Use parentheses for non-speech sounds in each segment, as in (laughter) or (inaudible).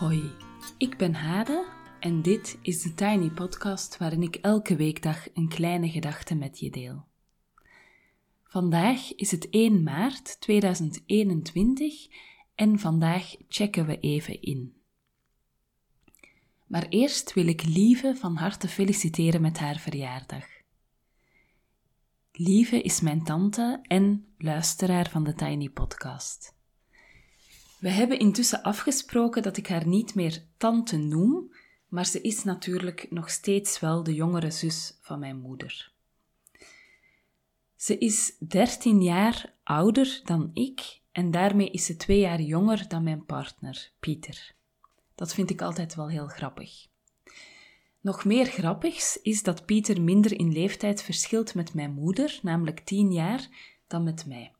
Hoi, ik ben Hade en dit is de Tiny Podcast waarin ik elke weekdag een kleine gedachte met je deel. Vandaag is het 1 maart 2021 en vandaag checken we even in. Maar eerst wil ik Lieve van harte feliciteren met haar verjaardag. Lieve is mijn tante en luisteraar van de Tiny Podcast. We hebben intussen afgesproken dat ik haar niet meer tante noem, maar ze is natuurlijk nog steeds wel de jongere zus van mijn moeder. Ze is 13 jaar ouder dan ik en daarmee is ze twee jaar jonger dan mijn partner, Pieter. Dat vind ik altijd wel heel grappig. Nog meer grappigs is dat Pieter minder in leeftijd verschilt met mijn moeder, namelijk 10 jaar, dan met mij.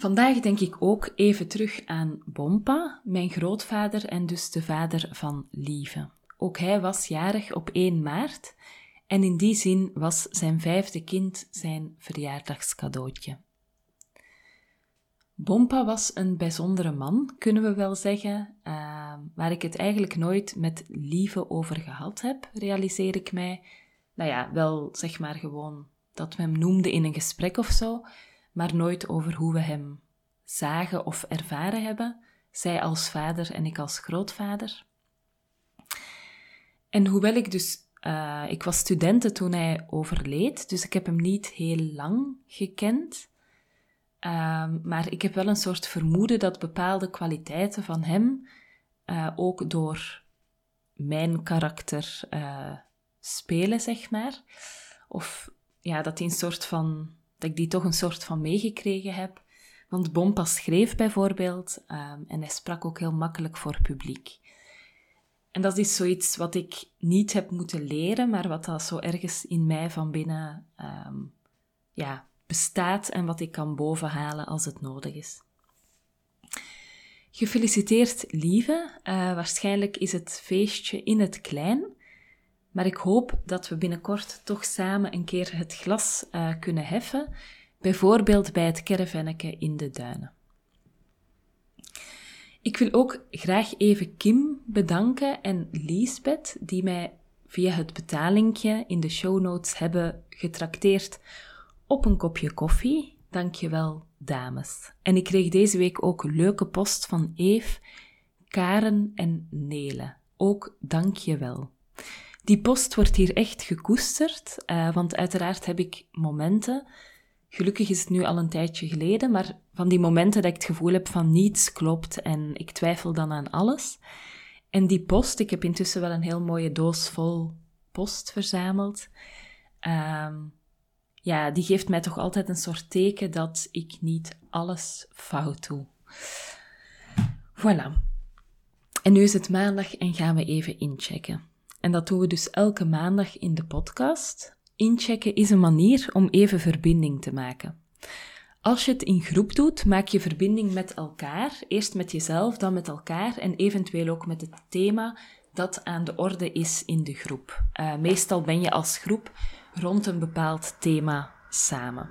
Vandaag denk ik ook even terug aan Bompa, mijn grootvader en dus de vader van Lieve. Ook hij was jarig op 1 maart en in die zin was zijn vijfde kind zijn verjaardagscadeautje. Bompa was een bijzondere man, kunnen we wel zeggen, uh, waar ik het eigenlijk nooit met Lieve over gehad heb, realiseer ik mij. Nou ja, wel zeg maar gewoon dat we hem noemden in een gesprek of zo, maar nooit over hoe we hem zagen of ervaren hebben, zij als vader en ik als grootvader. En hoewel ik dus, uh, ik was studenten toen hij overleed, dus ik heb hem niet heel lang gekend, uh, maar ik heb wel een soort vermoeden dat bepaalde kwaliteiten van hem uh, ook door mijn karakter uh, spelen, zeg maar. Of ja, dat, die een soort van, dat ik die toch een soort van meegekregen heb. Want Bompa schreef bijvoorbeeld um, en hij sprak ook heel makkelijk voor publiek. En dat is zoiets wat ik niet heb moeten leren, maar wat dat zo ergens in mij van binnen um, ja, bestaat en wat ik kan bovenhalen als het nodig is. Gefeliciteerd, lieve. Uh, waarschijnlijk is het feestje in het klein. Maar ik hoop dat we binnenkort toch samen een keer het glas uh, kunnen heffen bijvoorbeeld bij het caravanneke in de duinen. Ik wil ook graag even Kim bedanken en Liesbeth, die mij via het betalingje in de show notes hebben getrakteerd op een kopje koffie. Dankjewel, dames. En ik kreeg deze week ook leuke post van Eve, Karen en Nele. Ook dankjewel. Die post wordt hier echt gekoesterd, uh, want uiteraard heb ik momenten Gelukkig is het nu al een tijdje geleden, maar van die momenten dat ik het gevoel heb van niets klopt en ik twijfel dan aan alles. En die post, ik heb intussen wel een heel mooie doos vol post verzameld. Um, ja, die geeft mij toch altijd een soort teken dat ik niet alles fout doe. Voilà. En nu is het maandag en gaan we even inchecken. En dat doen we dus elke maandag in de podcast. Inchecken is een manier om even verbinding te maken. Als je het in groep doet, maak je verbinding met elkaar, eerst met jezelf, dan met elkaar en eventueel ook met het thema dat aan de orde is in de groep. Uh, meestal ben je als groep rond een bepaald thema samen.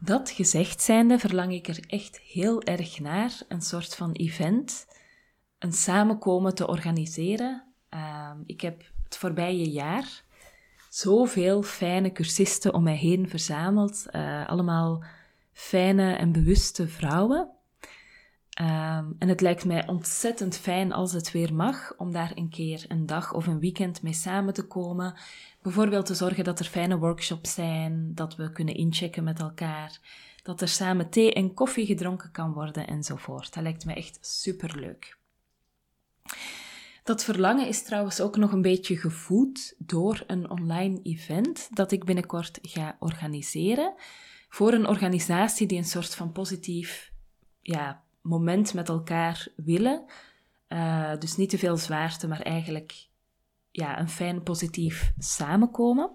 Dat gezegd zijnde verlang ik er echt heel erg naar een soort van event, een samenkomen te organiseren. Uh, ik heb het voorbije jaar zoveel fijne cursisten om mij heen verzameld. Uh, allemaal fijne en bewuste vrouwen. Um, en het lijkt mij ontzettend fijn als het weer mag, om daar een keer een dag of een weekend mee samen te komen. Bijvoorbeeld te zorgen dat er fijne workshops zijn, dat we kunnen inchecken met elkaar, dat er samen thee en koffie gedronken kan worden enzovoort. Dat lijkt me echt superleuk. Dat verlangen is trouwens ook nog een beetje gevoed door een online event dat ik binnenkort ga organiseren. Voor een organisatie die een soort van positief ja, moment met elkaar willen. Uh, dus niet te veel zwaarte, maar eigenlijk ja, een fijn positief samenkomen.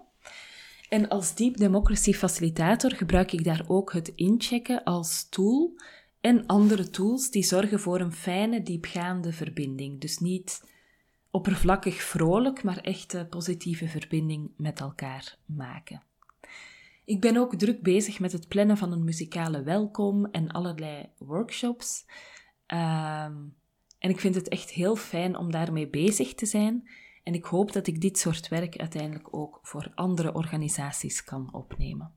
En als Deep Democracy Facilitator gebruik ik daar ook het inchecken als tool en andere tools die zorgen voor een fijne, diepgaande verbinding. Dus niet oppervlakkig vrolijk, maar echt positieve verbinding met elkaar maken. Ik ben ook druk bezig met het plannen van een muzikale welkom en allerlei workshops. Ehm, en ik vind het echt heel fijn om daarmee bezig te zijn. En ik hoop dat ik dit soort werk uiteindelijk ook voor andere organisaties kan opnemen.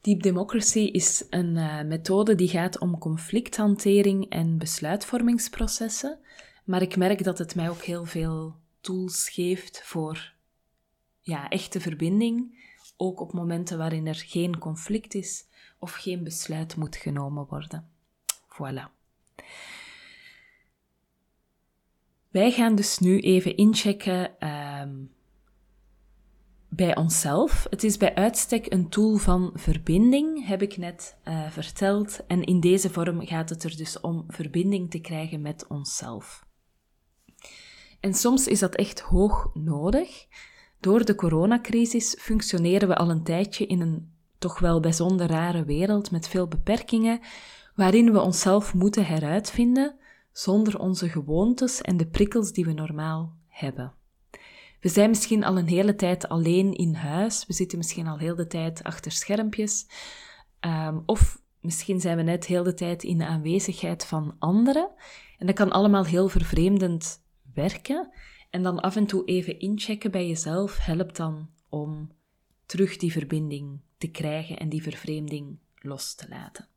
Deep Democracy is een uh, methode die gaat om conflicthantering en besluitvormingsprocessen. Maar ik merk dat het mij ook heel veel tools geeft voor ja, echte verbinding. Ook op momenten waarin er geen conflict is of geen besluit moet genomen worden. Voilà. Wij gaan dus nu even inchecken ehm, bij onszelf. Het is bij uitstek een tool van verbinding, heb ik net uh, verteld. En in deze vorm gaat het er dus om verbinding te krijgen met onszelf. En soms is dat echt hoog nodig. Door de coronacrisis functioneren we al een tijdje in een toch wel bijzonder rare wereld met veel beperkingen, waarin we onszelf moeten heruitvinden zonder onze gewoontes en de prikkels die we normaal hebben. We zijn misschien al een hele tijd alleen in huis, we zitten misschien al heel de tijd achter schermpjes, um, of misschien zijn we net heel de tijd in de aanwezigheid van anderen. En dat kan allemaal heel vervreemdend werken. En dan af en toe even inchecken bij jezelf helpt dan om terug die verbinding te krijgen en die vervreemding los te laten.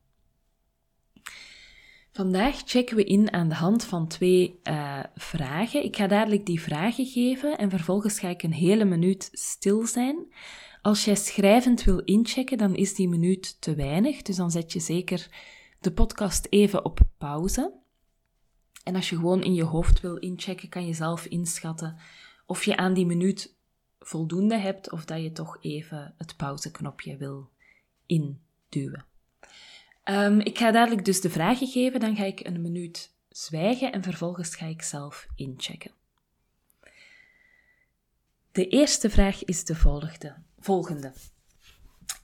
Vandaag checken we in aan de hand van twee uh, vragen. Ik ga dadelijk die vragen geven en vervolgens ga ik een hele minuut stil zijn. Als jij schrijvend wil inchecken, dan is die minuut te weinig. Dus dan zet je zeker de podcast even op pauze. En als je gewoon in je hoofd wil inchecken, kan je zelf inschatten of je aan die minuut voldoende hebt of dat je toch even het pauzeknopje wil induwen. Um, ik ga dadelijk dus de vragen geven, dan ga ik een minuut zwijgen en vervolgens ga ik zelf inchecken. De eerste vraag is de volgende.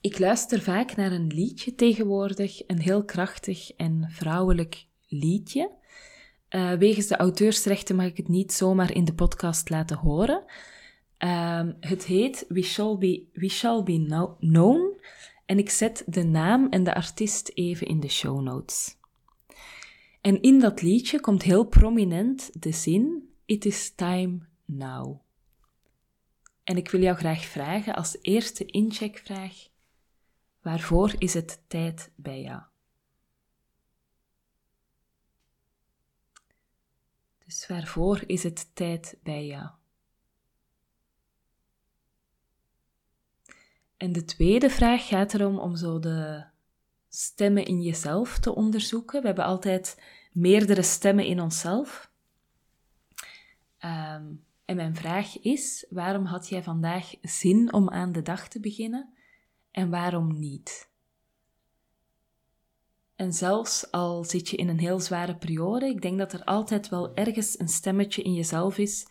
Ik luister vaak naar een liedje tegenwoordig, een heel krachtig en vrouwelijk liedje. Uh, wegens de auteursrechten mag ik het niet zomaar in de podcast laten horen. Uh, het heet We Shall Be, We Shall Be Known en ik zet de naam en de artiest even in de show notes. En in dat liedje komt heel prominent de zin It is time now. En ik wil jou graag vragen als eerste incheckvraag: waarvoor is het tijd bij jou? Dus waarvoor is het tijd bij jou? En de tweede vraag gaat erom om zo de stemmen in jezelf te onderzoeken. We hebben altijd meerdere stemmen in onszelf. Um, en mijn vraag is: waarom had jij vandaag zin om aan de dag te beginnen en waarom niet? En zelfs al zit je in een heel zware periode, ik denk dat er altijd wel ergens een stemmetje in jezelf is.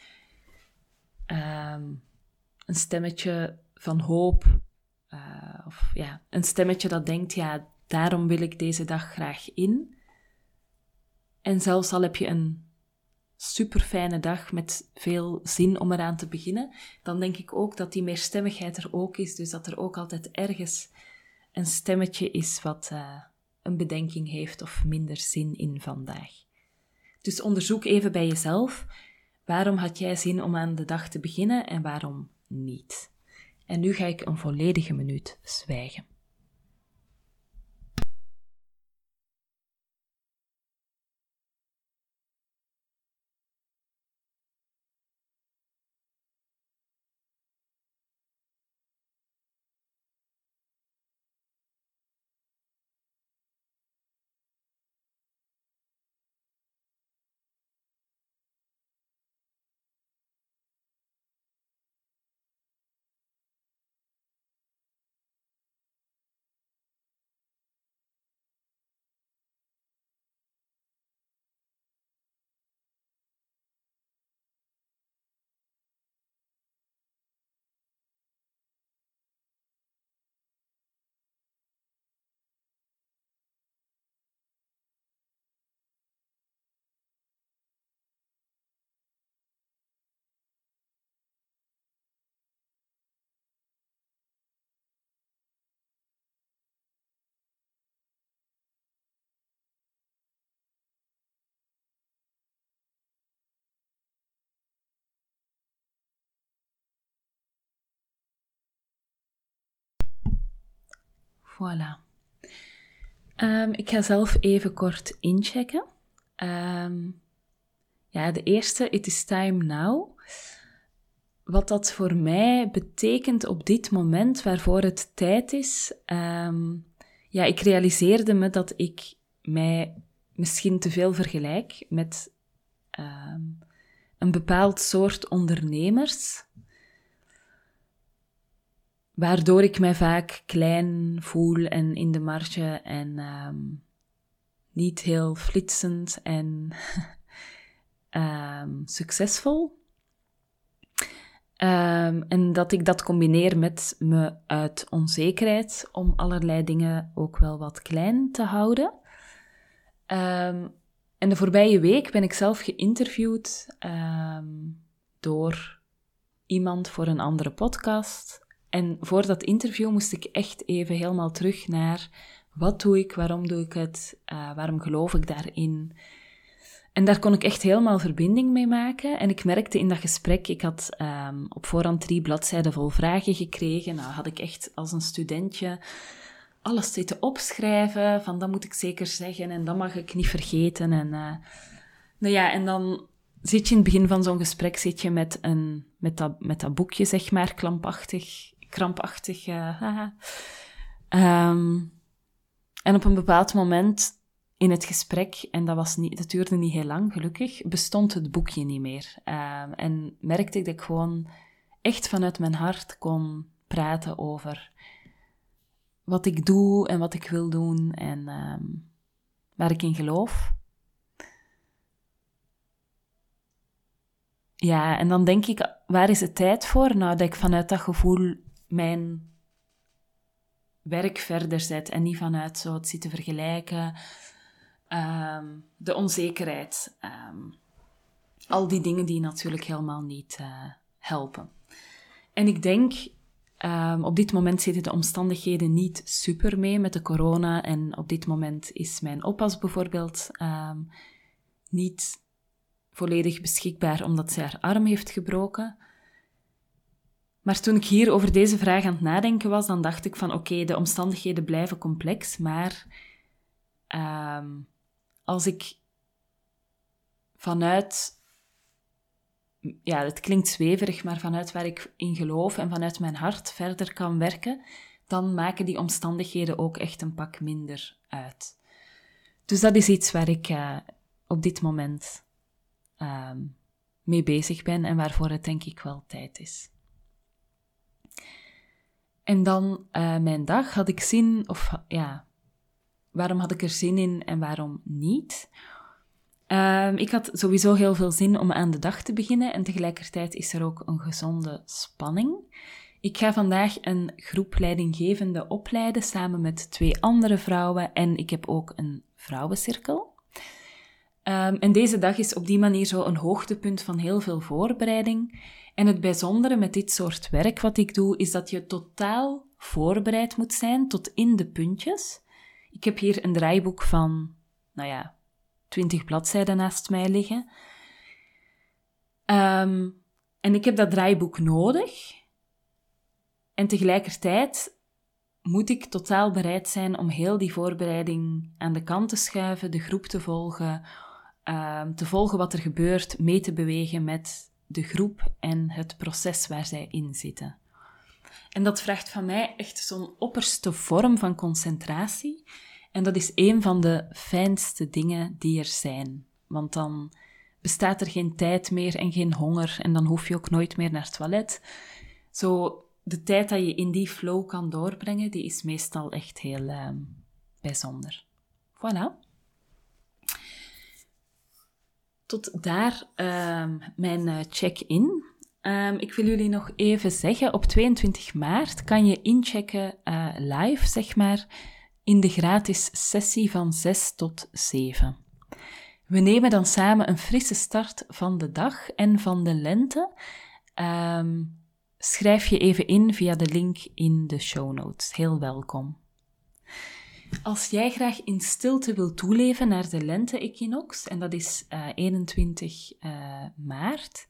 Um, een stemmetje van hoop, uh, of ja, een stemmetje dat denkt, ja, daarom wil ik deze dag graag in. En zelfs al heb je een super fijne dag met veel zin om eraan te beginnen, dan denk ik ook dat die meerstemmigheid er ook is. Dus dat er ook altijd ergens een stemmetje is wat uh, een bedenking heeft of minder zin in vandaag. Dus onderzoek even bij jezelf, waarom had jij zin om aan de dag te beginnen en waarom niet? En nu ga ik een volledige minuut zwijgen. Voilà. Ehm, ik ga zelf even kort inchecken. Ehm, ja, de eerste, it is time now. Wat dat voor mij betekent op dit moment, waarvoor het tijd is. Ehm, ja, ik realiseerde me dat ik mij misschien te veel vergelijk met een bepaald soort ondernemers waardoor ik mij vaak klein voel en in de marge en ehm, niet heel flitsend en um, (laughs) succesvol. Um, en dat ik dat combineer met me uit onzekerheid om allerlei dingen ook wel wat klein te houden. en de voorbije week ben ik zelf geïnterviewd door iemand voor een andere podcast. En voor dat interview moest ik echt even helemaal terug naar wat doe ik, waarom doe ik het, uh, waarom geloof ik daarin. En daar kon ik echt helemaal verbinding mee maken. En ik merkte in dat gesprek, ik had um, op voorhand drie bladzijden vol vragen gekregen. Nou had ik echt als een studentje alles zitten opschrijven, van dat moet ik zeker zeggen en dat mag ik niet vergeten. En, uh, nou ja, en dan zit je in het begin van zo'n gesprek zit je met, een, met, dat, met dat boekje, zeg maar, klampachtig krampachtig. Uh, en op een bepaald moment in het gesprek, en dat, was niet, dat duurde niet heel lang, gelukkig, bestond het boekje niet meer. Um, en merkte ik dat ik gewoon echt vanuit mijn hart kon praten over wat ik doe en wat ik wil doen en um, waar ik in geloof. Ja, en dan denk ik, waar is het tijd voor? Nou, dat ik vanuit dat gevoel mijn werk verder zet en niet vanuit zo het zitten vergelijken, ehm, de onzekerheid, ehm, al die dingen die natuurlijk helemaal niet uh, helpen. En ik denk, um, op dit moment zitten de omstandigheden niet super mee met de corona en op dit moment is mijn oppas bijvoorbeeld niet volledig beschikbaar omdat ze haar arm heeft gebroken. Maar toen ik hier over deze vraag aan het nadenken was, dan dacht ik van oké, de omstandigheden blijven complex, maar uh, als ik vanuit, ja, het klinkt zweverig, maar vanuit waar ik in geloof en vanuit mijn hart verder kan werken, dan maken die omstandigheden ook echt een pak minder uit. Dus dat is iets waar ik uh, op dit moment uh, mee bezig ben en waarvoor het denk ik wel tijd is. En dan uh, mijn dag had ik zin, of ja, waarom had ik er zin in en waarom niet? Uh, ik had sowieso heel veel zin om aan de dag te beginnen en tegelijkertijd is er ook een gezonde spanning. Ik ga vandaag een groep leidinggevende opleiden samen met twee andere vrouwen en ik heb ook een vrouwencirkel. Um, en deze dag is op die manier zo een hoogtepunt van heel veel voorbereiding. En het bijzondere met dit soort werk wat ik doe, is dat je totaal voorbereid moet zijn tot in de puntjes. Ik heb hier een draaiboek van, nou ja, 20 bladzijden naast mij liggen. Um, en ik heb dat draaiboek nodig. En tegelijkertijd moet ik totaal bereid zijn om heel die voorbereiding aan de kant te schuiven, de groep te volgen, um, te volgen wat er gebeurt, mee te bewegen met de groep en het proces waar zij in zitten. En dat vraagt van mij echt zo'n opperste vorm van concentratie. En dat is een van de fijnste dingen die er zijn. Want dan bestaat er geen tijd meer en geen honger en dan hoef je ook nooit meer naar het toilet. Zo, de tijd dat je in die flow kan doorbrengen, die is meestal echt heel uh, bijzonder. Voilà tot daar uh, mijn uh, check-in. Um, ik wil jullie nog even zeggen, op 22 maart kan je inchecken uh, live, zeg maar, in de gratis sessie van 6 tot 7. We nemen dan samen een frisse start van de dag en van de lente. Um, schrijf je even in via de link in de show notes. Heel welkom. Als jij graag in stilte wil toeleven naar de lente-equinox, en dat is uh, 21 uh, maart,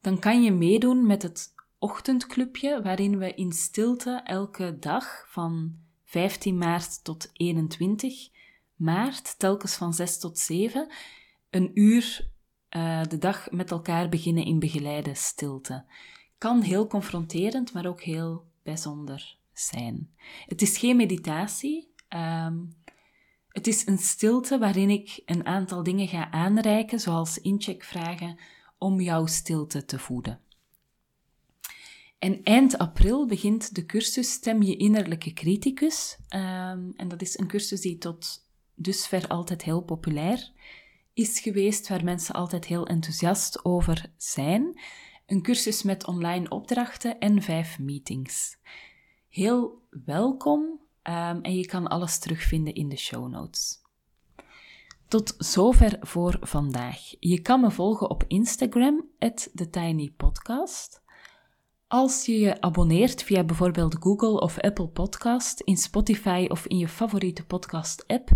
dan kan je meedoen met het ochtendclubje, waarin we in stilte elke dag van 15 maart tot 21 maart, telkens van 6 tot 7, een uur uh, de dag met elkaar beginnen in begeleide stilte. Kan heel confronterend, maar ook heel bijzonder zijn. Het is geen meditatie. Um, het is een stilte waarin ik een aantal dingen ga aanreiken, zoals incheckvragen, om jouw stilte te voeden. En eind april begint de cursus Stem je innerlijke criticus. Um, en dat is een cursus die tot dusver altijd heel populair is geweest, waar mensen altijd heel enthousiast over zijn. Een cursus met online opdrachten en vijf meetings. Heel welkom um, en je kan alles terugvinden in de show notes. Tot zover voor vandaag. Je kan me volgen op Instagram, TheTinyPodcast. Als je je abonneert via bijvoorbeeld Google of Apple Podcast, in Spotify of in je favoriete podcast-app,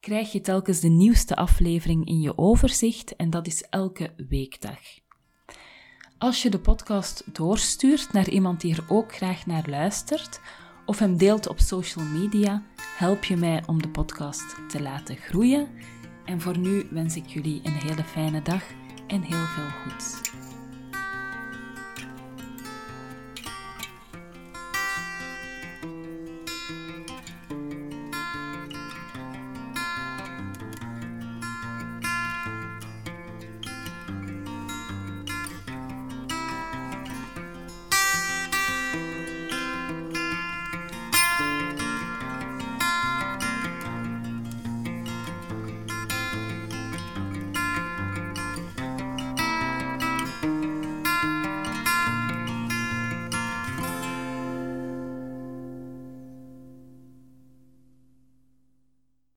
krijg je telkens de nieuwste aflevering in je overzicht en dat is elke weekdag. Als je de podcast doorstuurt naar iemand die er ook graag naar luistert of hem deelt op social media, help je mij om de podcast te laten groeien. En voor nu wens ik jullie een hele fijne dag en heel veel goeds.